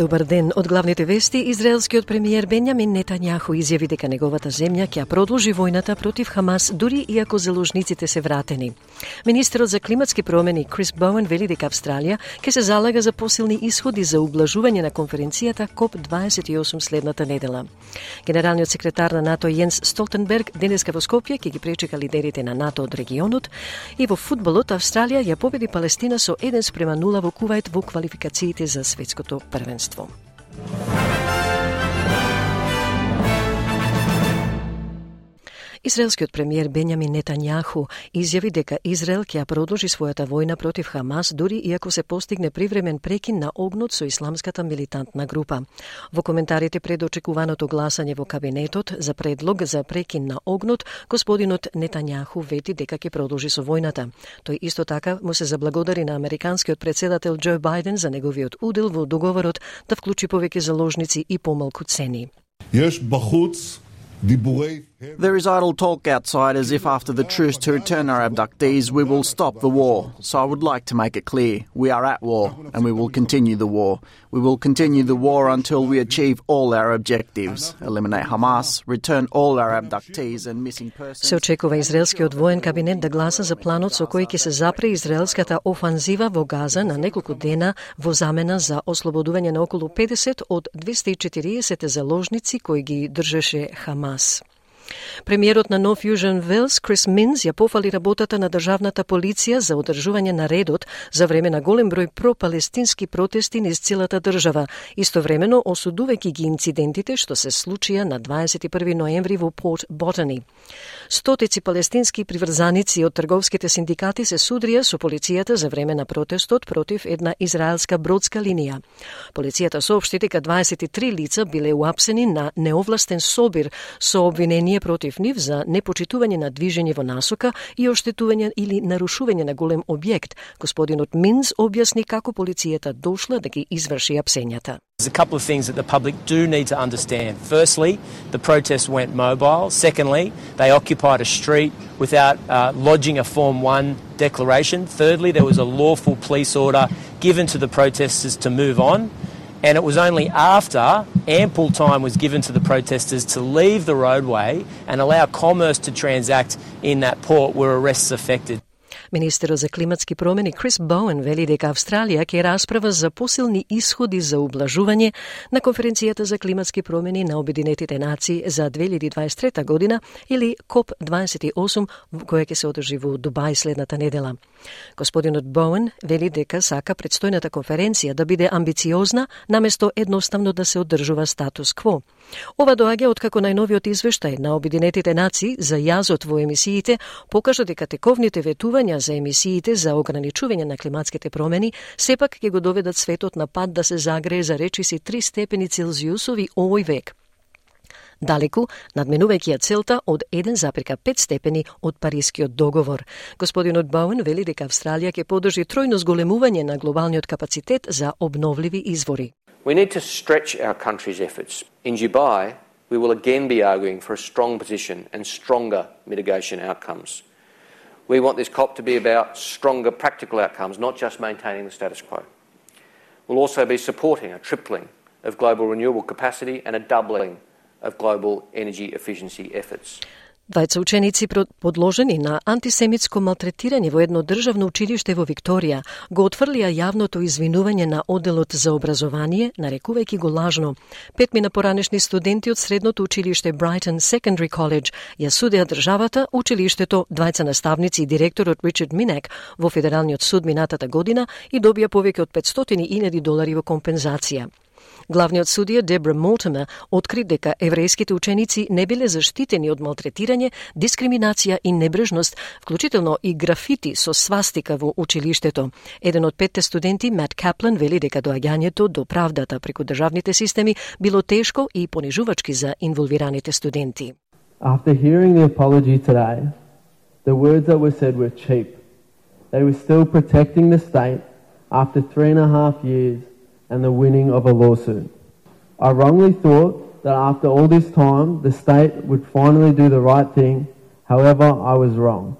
Добар ден. Од главните вести, израелскиот премиер Бенјамин Нетањаху изјави дека неговата земја ќе продолжи војната против Хамас дури иако заложниците се вратени. Министерот за климатски промени Крис Боуен вели дека Австралија ќе се залага за посилни исходи за ублажување на конференцијата КОП-28 следната недела. Генералниот секретар на НАТО Јенс Столтенберг денеска во Скопје ќе ги пречека лидерите на НАТО од регионот и во фудбалот Австралија ја победи Палестина со 1 спрема 0 во Кувајт во квалификациите за светското првенство Państwo. Израелскиот премиер Бенјамин Нетањаху изјави дека Израел ќе продолжи својата војна против Хамас дури иако се постигне привремен прекин на огнот со исламската милитантна група. Во коментарите пред очекуваното гласање во кабинетот за предлог за прекин на огнот, господинот Нетањаху вети дека ќе продолжи со војната. Тој исто така му се заблагодари на американскиот председател Џо Бајден за неговиот удел во договорот да вклучи повеќе заложници и помалку цени. Јеш бахуц There is idle talk outside as if after the truce to return our abductees we will stop the war. So I would like to make it clear we are at war and we will continue the war. We will continue the war until we achieve all our objectives eliminate Hamas, return all our abductees and missing persons. Се очекува израелскиот воен кабинет да гласа за планот со кој ќе се запре израелската офанзива во Газа на неколку дена во замена за ослободување на околу 50 од 240 заложници кои ги држеше Хамас. Премиерот на Нов Јужен Велс, Крис Минз, ја пофали работата на државната полиција за одржување на редот за време на голем број пропалестински протести низ целата држава, истовремено осудувајќи ги инцидентите што се случија на 21 ноември во Порт Ботани. Стотици палестински приврзаници од трговските синдикати се судрија со полицијата за време на протестот против една израелска бродска линија. Полицијата соопшти дека 23 лица биле уапсени на неовластен собир со обвинение против нив за непочитување на движење во насока и оштетување или нарушување на голем објект. Господинот Минц објасни како полицијата дошла да ги изврши апсењата. There's a couple of things that the public do need to understand. Firstly, the protest went mobile. Secondly, they occupied a street without uh, lodging a Form 1 declaration. Thirdly, there was a lawful police order given to the protesters to move on. And it was only after ample time was given to the protesters to leave the roadway and allow commerce to transact in that port were arrests effected. Министерот за климатски промени Крис Боуен вели дека Австралија ќе расправа за посилни исходи за ублажување на конференцијата за климатски промени на Обединетите нации за 2023 година или КОП-28 која ќе се одржи во Дубај следната недела. Господинот Боуен вели дека сака предстојната конференција да биде амбициозна наместо едноставно да се одржува статус кво. Ова доаѓа откако најновиот извештај на Обединетите нации за јазот во емисиите покажа дека тековните ветувања за емисиите за ограничување на климатските промени сепак ќе го доведат светот на пат да се загрее за речиси 3 степени Целзиусови овој век далеку надменувајќи ја целта од 1,5 степени од Парискиот договор. Господинот Бауен вели дека Австралија ќе подржи тројно зголемување на глобалниот капацитет за обновливи извори. We need to stretch our country's efforts. In Dubai, we will again be arguing for a strong position and stronger mitigation outcomes. We want this COP to be about stronger practical outcomes, not just maintaining the status quo. We'll also be supporting a tripling of global renewable capacity and a doubling of global energy efficiency efforts. Двајца ученици подложени на антисемитско малтретирање во едно државно училиште во Викторија го отфрлија јавното извинување на оделот за образование, нарекувајќи го лажно. Петмина поранешни студенти од средното училиште Brighton Secondary College ја судеа државата, училиштето, двајца наставници и директорот Ричард Минек во Федералниот суд минатата година и добија повеќе од 500.000 долари во компензација. Главниот судија Дебра Молтемер откри дека еврејските ученици не биле заштитени од малтретирање, дискриминација и небрежност, вклучително и графити со свастика во училиштето. Еден од петте студенти, Мат Каплан, вели дека доаѓањето до правдата преку државните системи било тешко и понижувачки за инволвираните студенти. After hearing the apology today, the words that were said were cheap. They were still protecting the state after three and a half years and the winning of a lawsuit. I wrongly thought that after all this time, the state would finally do the right thing. However, I was wrong.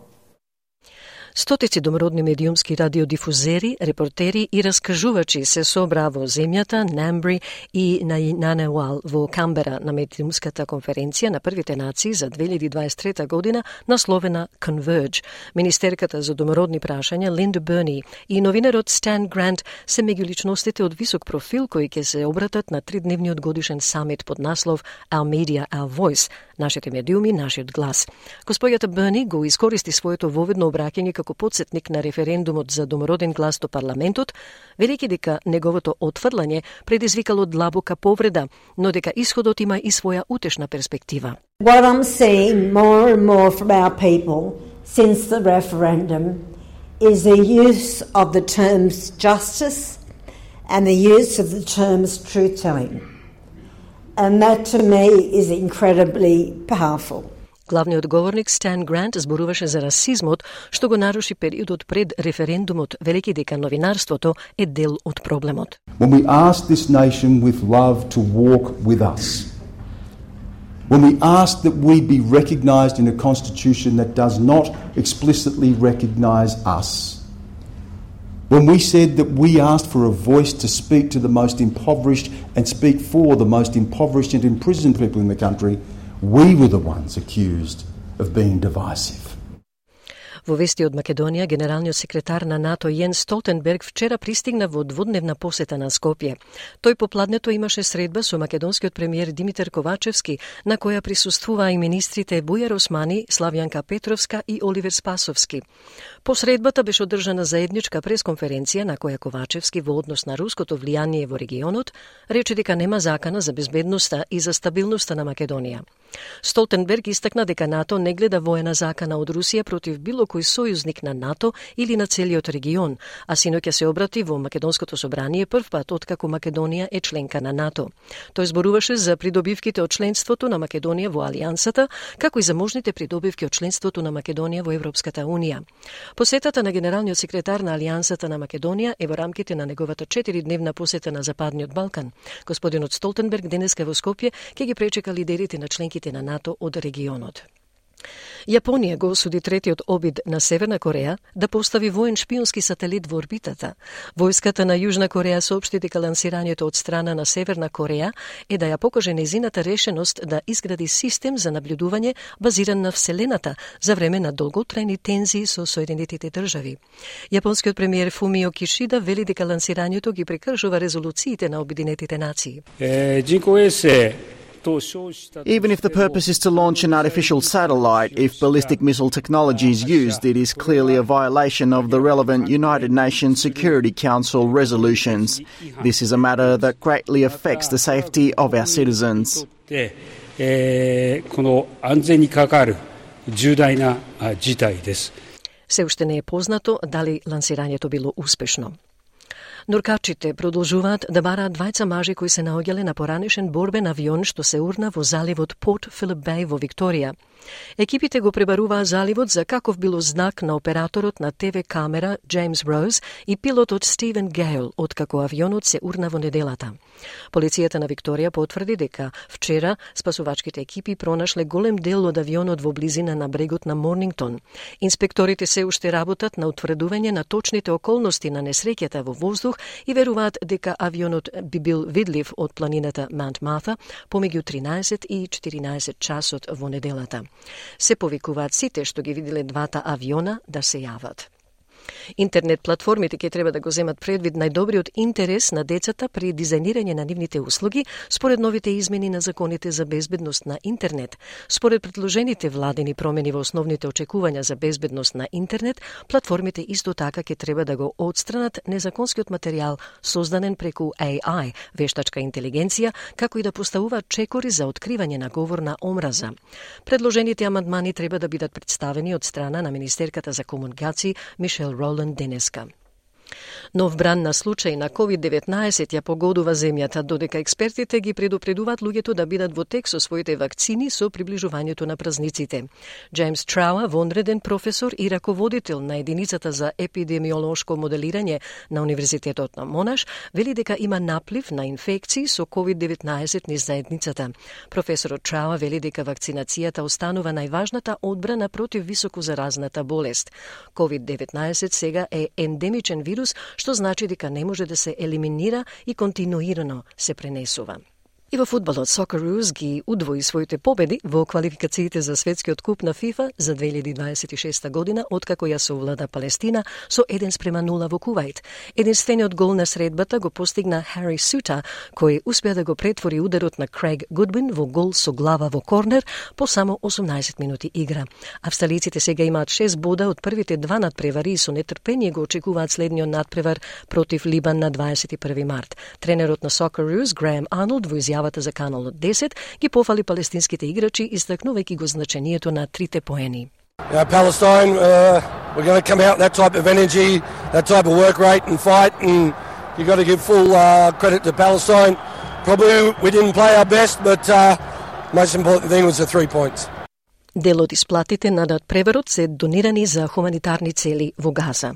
Стотици домородни медиумски радиодифузери, репортери и раскажувачи се собраа во земјата, Намбри и на Нанеуал во Камбера на медиумската конференција на првите нации за 2023 година насловена Converge. Министерката за домородни прашања Линда Берни и новинарот Стан Грант се меѓу личностите од висок профил кои ќе се обратат на тридневниот годишен самит под наслов Our Media, Our Voice, нашите медиуми, нашиот глас. Господјата Берни го искористи своето воведно обраќање како подсетник на референдумот за домороден глас до парламентот, велики дека неговото отфрлање предизвикало длабока повреда, но дека исходот има и своја утешна перспектива. What I'm seeing more and more from our people since the referendum is the use of the terms justice and the use of the terms truth telling. And that to me is incredibly powerful. Главниот говорник Стан Грант зборуваше за расизмот што го наруши периодот пред референдумот, велики дека новинарството е дел од проблемот. When we ask this nation with love to walk with us, when we ask that we be recognised in a constitution that does not explicitly recognise us, when we said that we asked for a voice to speak to the most impoverished and speak for the most impoverished and imprisoned people in the country, we were the ones accused of being divisive. Во вести од Македонија, генералниот секретар на НАТО Јен Столтенберг вчера пристигна во дводневна посета на Скопје. Тој попладнето имаше средба со македонскиот премиер Димитар Ковачевски, на која присуствуваа и министрите Бујар Османи, Славјанка Петровска и Оливер Спасовски. По средбата беше одржана заедничка пресконференција на која Ковачевски во однос на руското влијание во регионот рече дека нема закана за безбедноста и за стабилноста на Македонија. Столтенберг истакна дека НАТО не гледа воена закана од Русија против било кој сојузник на НАТО или на целиот регион, а синоќа се обрати во Македонското собрание прв пат откако Македонија е членка на НАТО. Тој зборуваше за придобивките од членството на Македонија во Алијансата, како и за можните придобивки од членството на Македонија во Европската Унија. Посетата на генералниот секретар на Алијансата на Македонија е во рамките на неговата 4-дневна посета на Западниот Балкан. Господинот Столтенберг денеска во Скопје ќе ги пречека лидерите на членките на НАТО од регионот. Јапонија го осуди третиот обид на Северна Кореја да постави воен шпионски сателит во орбитата. Војската на Јужна Кореја соопшти дека лансирањето од страна на Северна Кореја е да ја покаже незината решеност да изгради систем за наблюдување базиран на Вселената за време на долготрајни тензии со Соединетите држави. Јапонскиот премиер Фумио Кишида вели дека лансирањето ги прекршува резолуциите на Обединетите нации. Even if the purpose is to launch an artificial satellite, if ballistic missile technology is used, it is clearly a violation of the relevant United Nations Security Council resolutions. This is a matter that greatly affects the safety of our citizens. この安全に関わる重大な事態です。Се уште не е познато дали лансирањето било успешно. Нуркачите продолжуваат да бараат двајца мажи кои се наоѓале на поранешен борбен авион што се урна во заливот Порт Филип Беј во Викторија. Екипите го пребаруваа заливот за каков било знак на операторот на ТВ камера Джеймс Роуз и пилотот Стивен Гейл откако авионот се урна во неделата. Полицијата на Викторија потврди дека вчера спасувачките екипи пронашле голем дел од авионот во близина на брегот на Морнингтон. Инспекторите се уште работат на утврдување на точните околности на несреќата во воздух и веруваат дека авионот би бил видлив од планината Маунт Мата помеѓу 13 и 14 часот во неделата. Се повикуваат сите што ги виделе двата авиона да се јават. Интернет платформите ќе треба да го земат предвид најдобриот интерес на децата при дизајнирање на нивните услуги според новите измени на законите за безбедност на интернет. Според предложените владени промени во основните очекувања за безбедност на интернет, платформите исто така ќе треба да го одстранат незаконскиот материјал создаден преку AI, вештачка интелигенција, како и да поставуваат чекори за откривање на говор на омраза. Предложените амандмани треба да бидат представени од страна на Министерката за комуникации Мишел Роланд денеска. Нов бран на случај на COVID-19 ја погодува земјата, додека експертите ги предупредуваат луѓето да бидат во тек со своите вакцини со приближувањето на празниците. Джеймс Трауа, вонреден професор и раководител на единицата за епидемиолошко моделирање на Универзитетот на Монаш, вели дека има наплив на инфекции со COVID-19 низ заедницата. Професорот Трауа вели дека вакцинацијата останува најважната одбрана против високо заразната болест. COVID-19 сега е ендемичен вирус што значи дека не може да се елиминира и континуирано се пренесува. И во фудбалот Socceroos ги удвои своите победи во квалификациите за светскиот куп на ФИФА за 2026 година, откако ја се Палестина со 1 спрема 0 во Кувајт. Единствениот гол на средбата го постигна Хари Сута, кој успеа да го претвори ударот на Крейг Гудвин во гол со глава во корнер по само 18 минути игра. Австралиците сега имаат 6 бода од првите два надпревари и со нетрпение го очекуваат следниот надпревар против Либан на 21 март. Тренерот на Socceroos Граем Арнолд во изјава изјавата за каналот 10 ги пофали палестинските играчи истакнувајќи го значењето на трите поени. Yeah, Palestine, uh, we're going to come out that type of energy, that type of work rate and fight, and you've got to give full uh, credit to Palestine. Probably we didn't play our best, but uh, most important thing was the three points. Дел од исплатите на надпреверот се донирани за хуманитарни цели во Газа.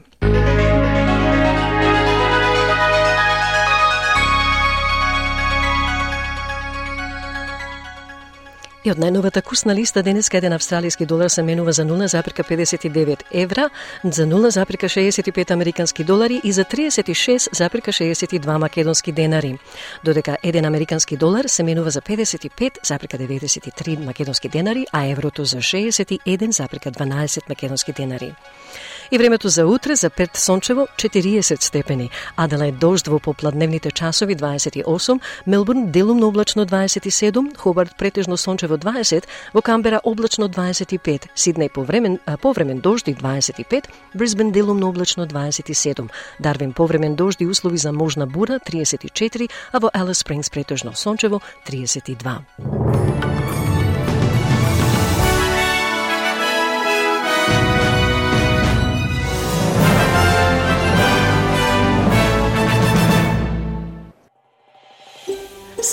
И од најновата курсна листа денеска еден австралијски долар се менува за 0,59 евра, за 0,65 американски долари и за 36,62 македонски денари. Додека еден американски долар се менува за 55,93 македонски денари, а еврото за 61,12 македонски денари. И времето за утре за Перт сончево 40 степени, Аделајд дожд во попладневните часови 28, Мелбурн делумно облачно 27, Хобарт претежно сончево 20, во Камбера облачно 25, Сиднеј повремен, повремен дожди 25, Брисбен делумно облачно 27, Дарвин повремен дожди услови за можна бура 34, а во Алис Спрингс претежно сончево 32.